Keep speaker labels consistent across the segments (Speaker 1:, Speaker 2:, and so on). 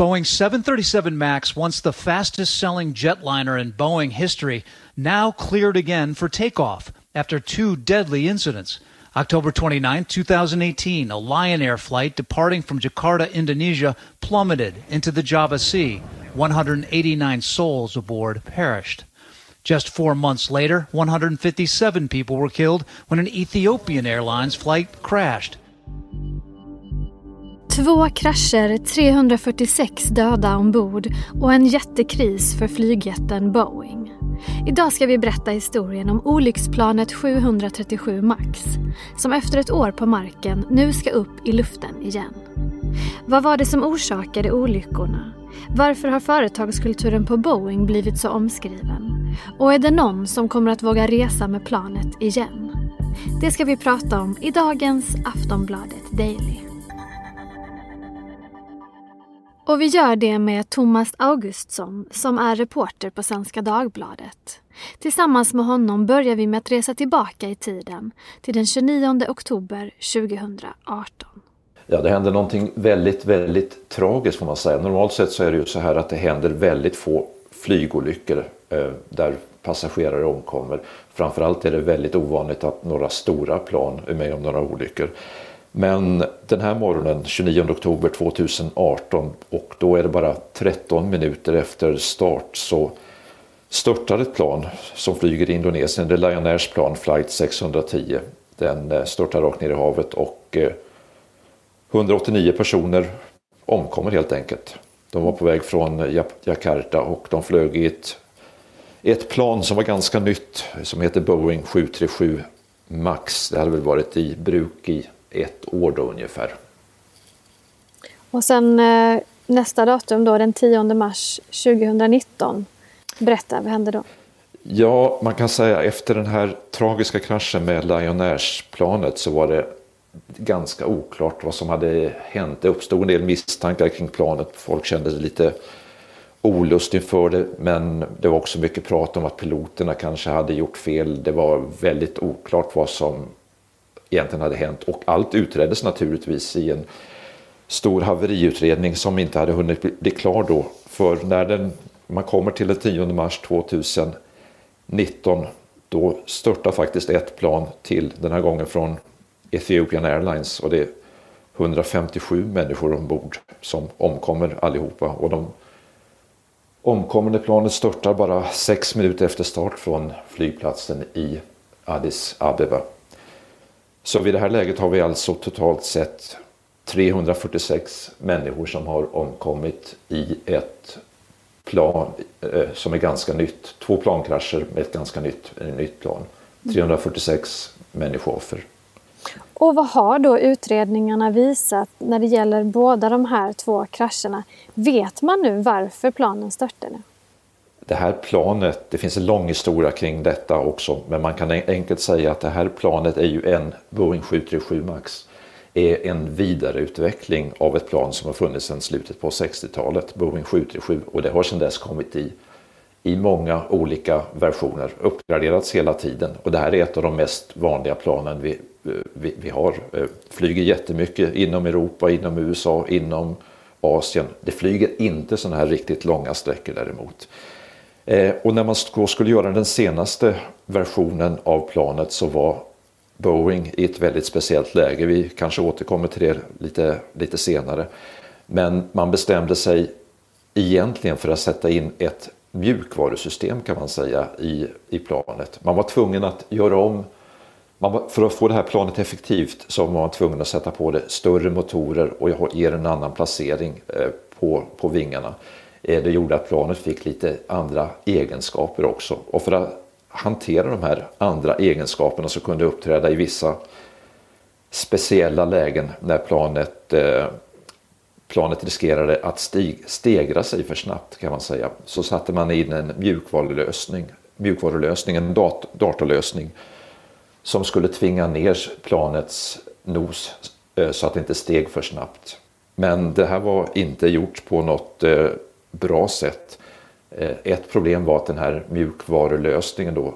Speaker 1: Boeing 737 MAX, once the fastest selling jetliner in Boeing history, now cleared again for takeoff after two deadly incidents. October 29, 2018, a Lion Air flight departing from Jakarta, Indonesia, plummeted into the Java Sea. 189 souls aboard perished. Just four months later, 157 people were killed when an Ethiopian Airlines flight crashed.
Speaker 2: Två krascher, 346 döda ombord och en jättekris för flygjätten Boeing. Idag ska vi berätta historien om olycksplanet 737 Max som efter ett år på marken nu ska upp i luften igen. Vad var det som orsakade olyckorna? Varför har företagskulturen på Boeing blivit så omskriven? Och är det någon som kommer att våga resa med planet igen? Det ska vi prata om i dagens Aftonbladet Daily. Och vi gör det med Thomas Augustsson som är reporter på Svenska Dagbladet. Tillsammans med honom börjar vi med att resa tillbaka i tiden till den 29 oktober 2018.
Speaker 3: Ja, det händer någonting väldigt, väldigt tragiskt får man säga. Normalt sett så är det ju så här att det händer väldigt få flygolyckor eh, där passagerare omkommer. Framförallt är det väldigt ovanligt att några stora plan är med om några olyckor. Men den här morgonen, 29 oktober 2018, och då är det bara 13 minuter efter start så störtar ett plan som flyger i Indonesien. Det är Lion Airs plan Flight 610. Den eh, störtar rakt ner i havet och eh, 189 personer omkommer helt enkelt. De var på väg från Jakarta och de flög i ett, ett plan som var ganska nytt som heter Boeing 737 Max. Det hade väl varit i bruk i ett år då ungefär.
Speaker 2: Och sen eh, nästa datum då, den 10 mars 2019. Berätta, vad hände då?
Speaker 3: Ja, man kan säga efter den här tragiska kraschen med Lion Airs-planet så var det ganska oklart vad som hade hänt. Det uppstod en del misstankar kring planet. Folk kände sig lite olust inför det. Men det var också mycket prat om att piloterna kanske hade gjort fel. Det var väldigt oklart vad som egentligen hade hänt. Och allt utreddes naturligtvis i en stor haveriutredning som inte hade hunnit bli klar då. För när den, man kommer till den 10 mars 2019 då störtar faktiskt ett plan till, den här gången från Ethiopian Airlines och det är 157 människor ombord som omkommer allihopa. Och de omkommande planet störtar bara sex minuter efter start från flygplatsen i Addis Abeba. Så vid det här läget har vi alltså totalt sett 346 människor som har omkommit i ett plan eh, som är ganska nytt. Två plankrascher med ett ganska nytt, ett nytt plan. 346 människooffer.
Speaker 2: Och vad har då utredningarna visat när det gäller båda de här två krascherna? Vet man nu varför planen störtade?
Speaker 3: Det här planet, det finns en lång historia kring detta också, men man kan enkelt säga att det här planet är ju en Boeing 737 Max är en vidareutveckling av ett plan som har funnits sedan slutet på 60-talet, Boeing 737, och det har sedan dess kommit i, i många olika versioner, uppgraderats hela tiden. Och det här är ett av de mest vanliga planen vi, vi, vi har. Eh, flyger jättemycket inom Europa, inom USA, inom Asien. Det flyger inte sådana här riktigt långa sträckor däremot. Eh, och när man skulle göra den senaste versionen av planet så var Boeing i ett väldigt speciellt läge. Vi kanske återkommer till det lite, lite senare. Men man bestämde sig egentligen för att sätta in ett mjukvarusystem kan man säga i, i planet. Man var tvungen att göra om, man för att få det här planet effektivt så var man tvungen att sätta på det större motorer och ge en annan placering eh, på, på vingarna. Eh, det gjorde att planet fick lite andra egenskaper också. Och för att hantera de här andra egenskaperna så kunde det uppträda i vissa speciella lägen när planet, eh, planet riskerade att stig, stegra sig för snabbt kan man säga. Så satte man in en mjukvarulösning, mjukvarulösning en dat datorlösning som skulle tvinga ner planets nos eh, så att det inte steg för snabbt. Men det här var inte gjort på något eh, bra sätt. Eh, ett problem var att den här mjukvarulösningen då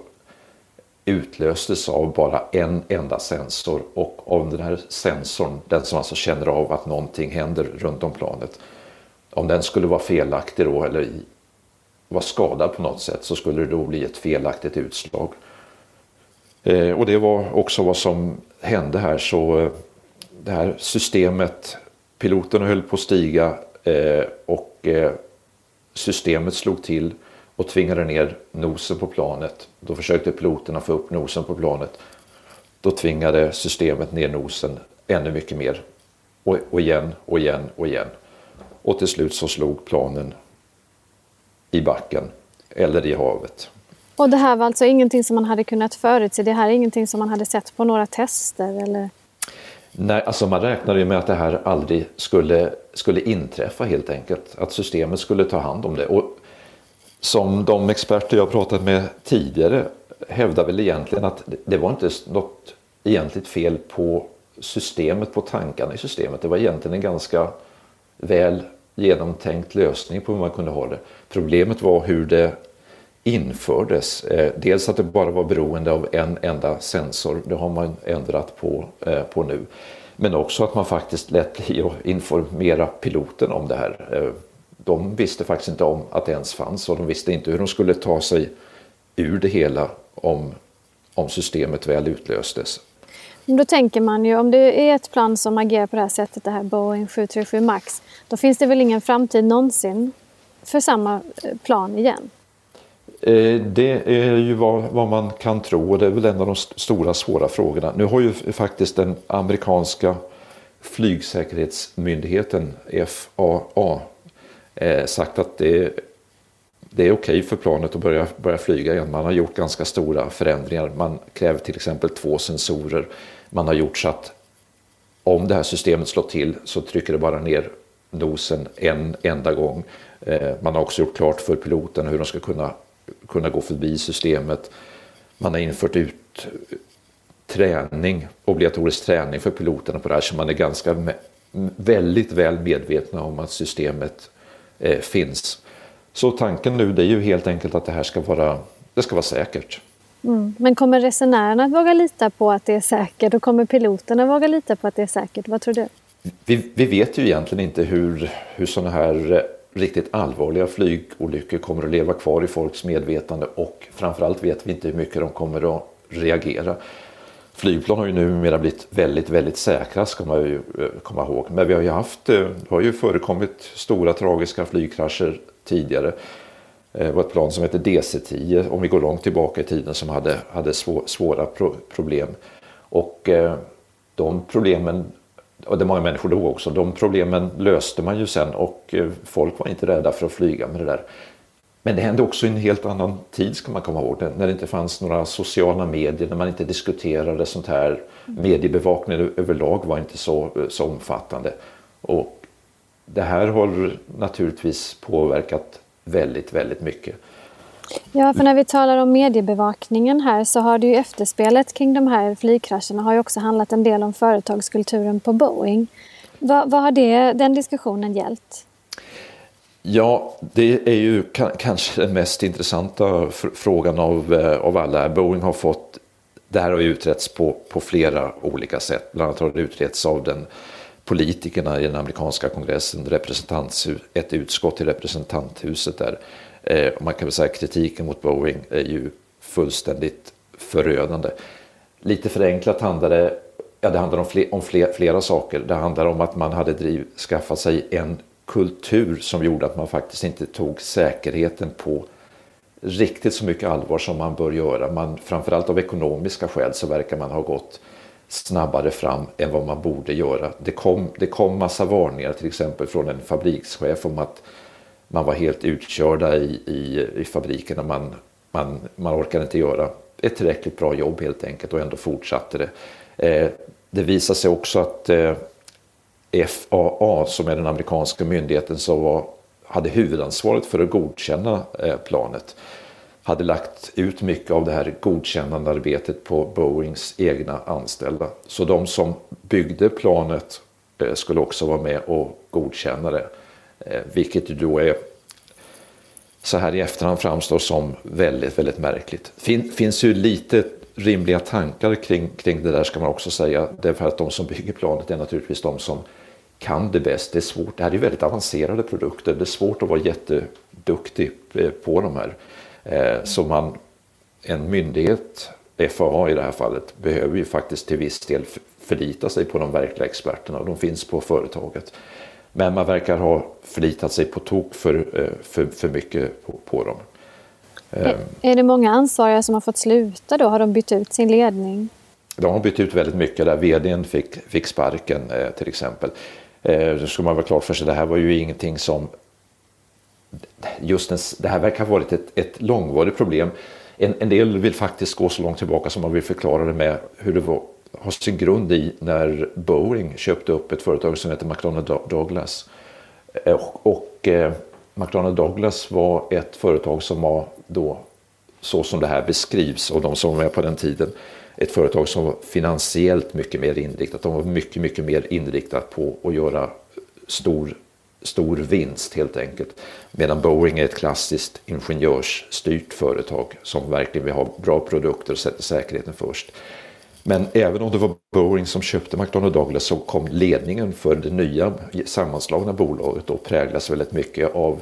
Speaker 3: utlöstes av bara en enda sensor och om den här sensorn, den som alltså känner av att någonting händer runt om planet, om den skulle vara felaktig då eller vara skadad på något sätt så skulle det då bli ett felaktigt utslag. Eh, och det var också vad som hände här. Så eh, det här systemet, piloterna höll på att stiga och systemet slog till och tvingade ner nosen på planet. Då försökte piloterna få upp nosen på planet. Då tvingade systemet ner nosen ännu mycket mer. Och, och igen och igen och igen. Och till slut så slog planen i backen eller i havet.
Speaker 2: Och det här var alltså ingenting som man hade kunnat förutse? Det här är ingenting som man hade sett på några tester? Eller?
Speaker 3: När, alltså man räknade ju med att det här aldrig skulle, skulle inträffa helt enkelt. Att systemet skulle ta hand om det. Och som de experter jag pratat med tidigare hävdar väl egentligen att det var inte något egentligt fel på systemet, på tankarna i systemet. Det var egentligen en ganska väl genomtänkt lösning på hur man kunde ha det. Problemet var hur det infördes. Eh, dels att det bara var beroende av en enda sensor, det har man ändrat på, eh, på nu. Men också att man faktiskt lät bli att informera piloten om det här. Eh, de visste faktiskt inte om att det ens fanns och de visste inte hur de skulle ta sig ur det hela om, om systemet väl utlöstes.
Speaker 2: Då tänker man ju om det är ett plan som agerar på det här sättet, det här Boeing 737 Max, då finns det väl ingen framtid någonsin för samma plan igen?
Speaker 3: Eh, det är ju vad, vad, man kan tro och det är väl en av de stora svåra frågorna. Nu har ju faktiskt den amerikanska flygsäkerhetsmyndigheten FAA eh, sagt att det, det är okej för planet att börja, börja flyga igen. Man har gjort ganska stora förändringar. Man kräver till exempel två sensorer. Man har gjort så att om det här systemet slår till så trycker det bara ner nosen en enda gång. Eh, man har också gjort klart för piloterna hur de ska kunna kunna gå förbi systemet. Man har infört ut träning, obligatorisk träning för piloterna på det här så man är ganska väldigt väl medvetna om att systemet eh, finns. Så tanken nu det är ju helt enkelt att det här ska vara, det ska vara säkert.
Speaker 2: Mm. Men kommer resenärerna att våga lita på att det är säkert och kommer piloterna våga lita på att det är säkert? Vad tror du?
Speaker 3: Vi, vi vet ju egentligen inte hur, hur sådana här riktigt allvarliga flygolyckor kommer att leva kvar i folks medvetande och framförallt vet vi inte hur mycket de kommer att reagera. Flygplan har ju numera blivit väldigt, väldigt säkra ska man ju eh, komma ihåg. Men vi har ju haft, eh, det har ju förekommit stora tragiska flygkrascher tidigare. Eh, det var ett plan som hette DC-10 om vi går långt tillbaka i tiden som hade, hade svåra problem. Och de problemen och det många människor dog också. De problemen löste man ju sen och eh, folk var inte rädda för att flyga med det där. Men det hände också i en helt annan tid ska man komma ihåg. När det inte fanns några sociala medier, när man inte diskuterade sånt här. Mediebevakningen överlag var inte så, så omfattande. Och det här har naturligtvis påverkat väldigt, väldigt mycket.
Speaker 2: Ja, för när vi talar om mediebevakningen här så har det ju efterspelet kring de här flygkrascherna har ju också handlat en del om företagskulturen på Boeing. Vad, vad har det, den diskussionen gällt?
Speaker 3: Ja, det är ju kanske den mest intressanta frågan av, eh, av alla. Boeing har fått, det här har utretts på, på flera olika sätt. Bland annat har det utretts av den politikerna i den amerikanska kongressen, ett utskott i representanthuset där. Eh, man kan väl säga att kritiken mot Boeing är ju fullständigt förödande. Lite förenklat handlar det, ja, det handlar om, fler, om fler, flera saker. Det handlar om att man hade driv, skaffat sig en kultur som gjorde att man faktiskt inte tog säkerheten på riktigt så mycket allvar som man bör göra. Man, framförallt av ekonomiska skäl så verkar man ha gått snabbare fram än vad man borde göra. Det kom, det kom massa varningar till exempel från en fabrikschef om att man var helt utkörda i, i, i fabriken och man, man, man orkade inte göra ett tillräckligt bra jobb helt enkelt och ändå fortsatte det. Eh, det visade sig också att eh, FAA som är den amerikanska myndigheten som var, hade huvudansvaret för att godkänna eh, planet hade lagt ut mycket av det här godkännandearbetet på Boeings egna anställda. Så de som byggde planet eh, skulle också vara med och godkänna det. Eh, vilket då är så här i efterhand framstår som väldigt, väldigt märkligt. Fin, finns ju lite rimliga tankar kring, kring det där ska man också säga. Därför att de som bygger planet är naturligtvis de som kan det bäst. Det är svårt. Det här är ju väldigt avancerade produkter. Det är svårt att vara jätteduktig eh, på de här. Eh, så man, en myndighet, FAA i det här fallet, behöver ju faktiskt till viss del förlita sig på de verkliga experterna och de finns på företaget. Men man verkar ha förlitat sig på tok för, för, för mycket på, på dem.
Speaker 2: Är, är det många ansvariga som har fått sluta då? Har de bytt ut sin ledning?
Speaker 3: De har bytt ut väldigt mycket där. Vdn fick, fick sparken eh, till exempel. Eh, då ska man vara klart för sig, det här var ju ingenting som... Just en, det här verkar ha varit ett, ett långvarigt problem. En, en, del vill faktiskt gå så långt tillbaka som man vill förklara det med hur det var, har sin grund i när Boeing köpte upp ett företag som heter McDonnell Douglas. Eh, och, och eh, McDonnell Douglas var ett företag som var då, så som det här beskrivs och de som var med på den tiden, ett företag som var finansiellt mycket mer inriktat. De var mycket, mycket mer inriktat på att göra stor, stor vinst helt enkelt. Medan Boeing är ett klassiskt ingenjörsstyrt företag som verkligen vill ha bra produkter och sätter säkerheten först. Men även om det var Boeing som köpte McDonnell Douglas så kom ledningen för det nya sammanslagna bolaget och präglas väldigt mycket av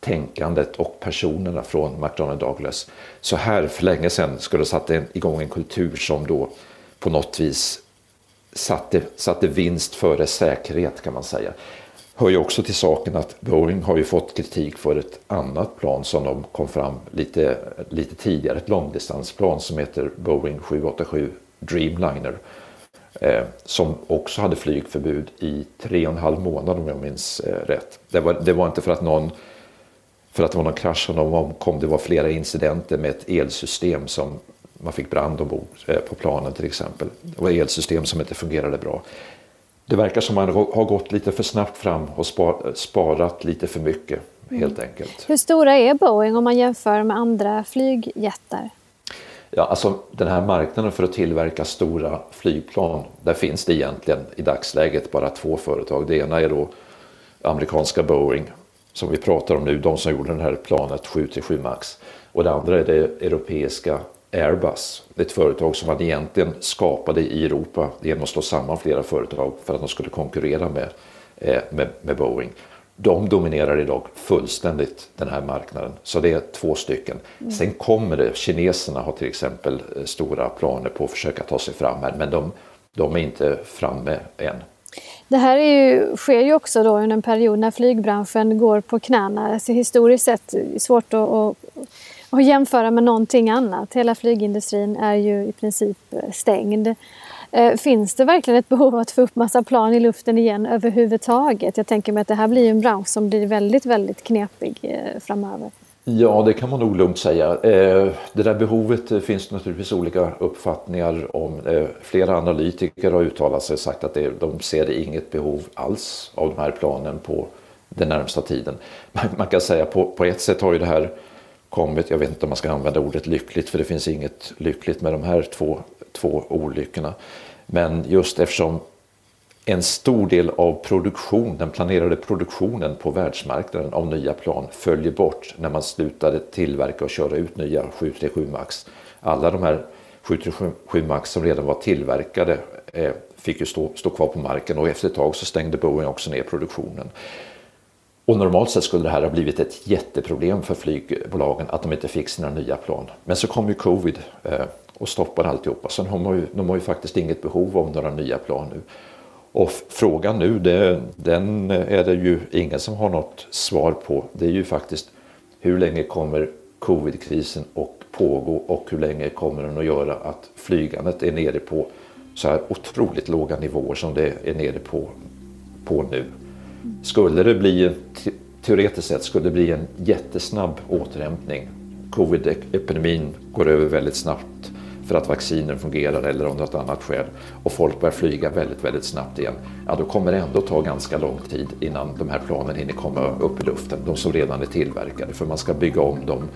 Speaker 3: tänkandet och personerna från McDonnell Douglas. Så här för länge sedan skulle det satt igång en kultur som då på något vis satte, satte vinst före säkerhet kan man säga. Hör ju också till saken att Boeing har ju fått kritik för ett annat plan som de kom fram lite, lite tidigare, ett långdistansplan som heter Boeing 787 Dreamliner. Eh, som också hade flygförbud i tre och en halv månad om jag minns eh, rätt. Det var, det var inte för att någon för att det var någon krasch och någon omkom. Det var flera incidenter med ett elsystem som man fick brand ombord eh, på planen till exempel. Det var elsystem som inte fungerade bra. Det verkar som man har gått lite för snabbt fram och sparat lite för mycket mm. helt enkelt.
Speaker 2: Hur stora är Boeing om man jämför med andra flygjättar?
Speaker 3: Ja, alltså den här marknaden för att tillverka stora flygplan, där finns det egentligen i dagsläget bara två företag. Det ena är då amerikanska Boeing som vi pratar om nu, de som gjorde det här planet 737 Max. Och det andra är det europeiska Airbus, ett företag som man egentligen skapade i Europa genom att slå samman flera företag för att de skulle konkurrera med, eh, med, med Boeing. De dominerar idag fullständigt den här marknaden, så det är två stycken. Mm. Sen kommer det, kineserna har till exempel eh, stora planer på att försöka ta sig fram här, men de, de är inte framme än.
Speaker 2: Det här är ju, sker ju också då under en period när flygbranschen går på knäna. Alltså historiskt sett är det svårt att, att, att jämföra med någonting annat. Hela flygindustrin är ju i princip eh, stängd. Eh, finns det verkligen ett behov av att få upp massa plan i luften igen överhuvudtaget? Jag tänker mig att det här blir en bransch som blir väldigt, väldigt knepig eh, framöver.
Speaker 3: Ja, det kan man nog lugnt säga. Eh, det där behovet eh, finns naturligtvis olika uppfattningar om. Eh, flera analytiker har uttalat sig och sagt att de ser inget behov alls av de här planen på den närmsta tiden. Man kan säga på, på ett sätt har ju det här kommit, jag vet inte om man ska använda ordet lyckligt för det finns inget lyckligt med de här två, två olyckorna. Men just eftersom en stor del av produktion, den planerade produktionen på världsmarknaden av nya plan följer bort när man slutade tillverka och köra ut nya 737 Max. Alla de här 737 Max som redan var tillverkade eh, fick ju stå, stå kvar på marken och efter ett tag så stängde Boeing också ner produktionen. Och normalt sett skulle det här ha blivit ett jätteproblem för flygbolagen att de inte fick sina nya plan. Men så kom ju covid eh, och stoppade alltihopa. Så de har, ju, de har ju faktiskt inget behov av några nya plan nu. Och frågan nu, det, den är det ju ingen som har något svar på. Det är ju faktiskt hur länge kommer covidkrisen att pågå och hur länge kommer den att göra att flygandet är nere på så här otroligt låga nivåer som det är nere på, på nu. Skulle det bli, teoretiskt sett, skulle det bli en jättesnabb återhämtning, covid-epidemin går över väldigt snabbt för att vaccinen fungerar eller av något annat skäl och folk börjar flyga väldigt, väldigt snabbt igen, ja då kommer det ändå ta ganska lång tid innan de här planen hinner komma upp i luften, de som redan är tillverkade, för man ska bygga om dem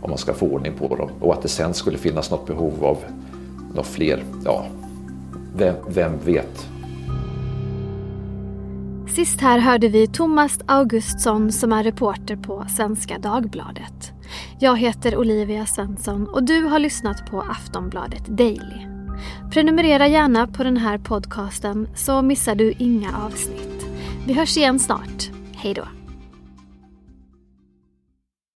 Speaker 3: om man ska få ordning på dem. Och att det sen skulle finnas något behov av några fler, ja, vem, vem vet?
Speaker 2: Sist här hörde vi Thomas Augustsson som är reporter på Svenska Dagbladet. Jag heter Olivia Svensson och du har lyssnat på Aftonbladet Daily. Prenumerera gärna på den här podcasten så missar du inga avsnitt. Vi hörs igen snart. Hej då.